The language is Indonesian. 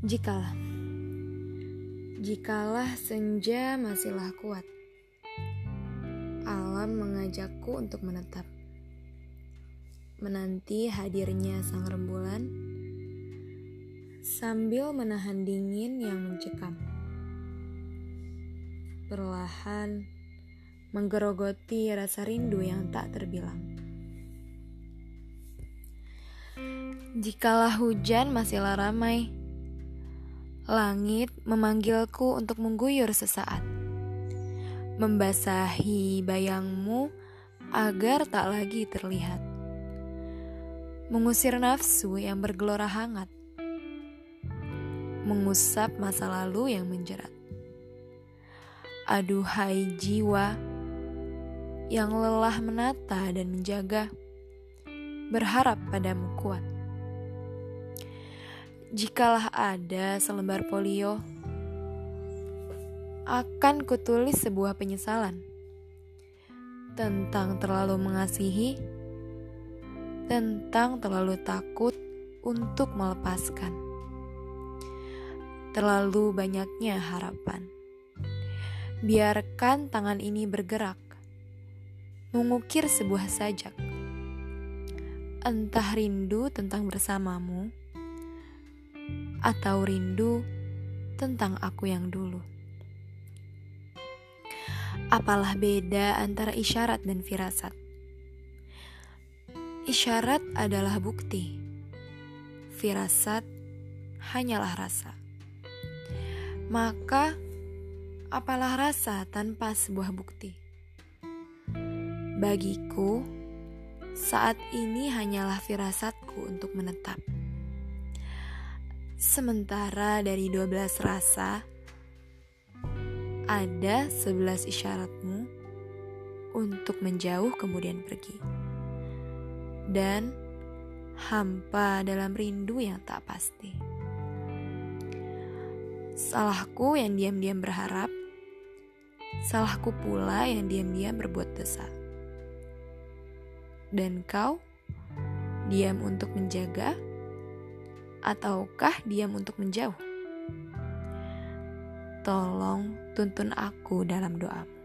Jikalah. Jikalah senja masihlah kuat. Alam mengajakku untuk menetap. Menanti hadirnya sang rembulan. Sambil menahan dingin yang mencekam. Perlahan Menggerogoti rasa rindu yang tak terbilang. Jikalah hujan masihlah ramai Langit memanggilku untuk mengguyur sesaat, membasahi bayangmu agar tak lagi terlihat, mengusir nafsu yang bergelora hangat, mengusap masa lalu yang menjerat. Aduhai jiwa yang lelah menata dan menjaga, berharap padamu kuat. Jikalah ada selembar polio, akan kutulis sebuah penyesalan tentang terlalu mengasihi, tentang terlalu takut untuk melepaskan, terlalu banyaknya harapan. Biarkan tangan ini bergerak, mengukir sebuah sajak, entah rindu tentang bersamamu atau rindu tentang aku yang dulu. Apalah beda antara isyarat dan firasat? Isyarat adalah bukti, firasat hanyalah rasa. Maka, apalah rasa tanpa sebuah bukti? Bagiku, saat ini hanyalah firasatku untuk menetap. Sementara dari 12 rasa, ada 11 isyaratmu untuk menjauh kemudian pergi. Dan hampa dalam rindu yang tak pasti. Salahku yang diam-diam berharap, salahku pula yang diam-diam berbuat dosa. Dan kau diam untuk menjaga, ataukah diam untuk menjauh? Tolong tuntun aku dalam doamu.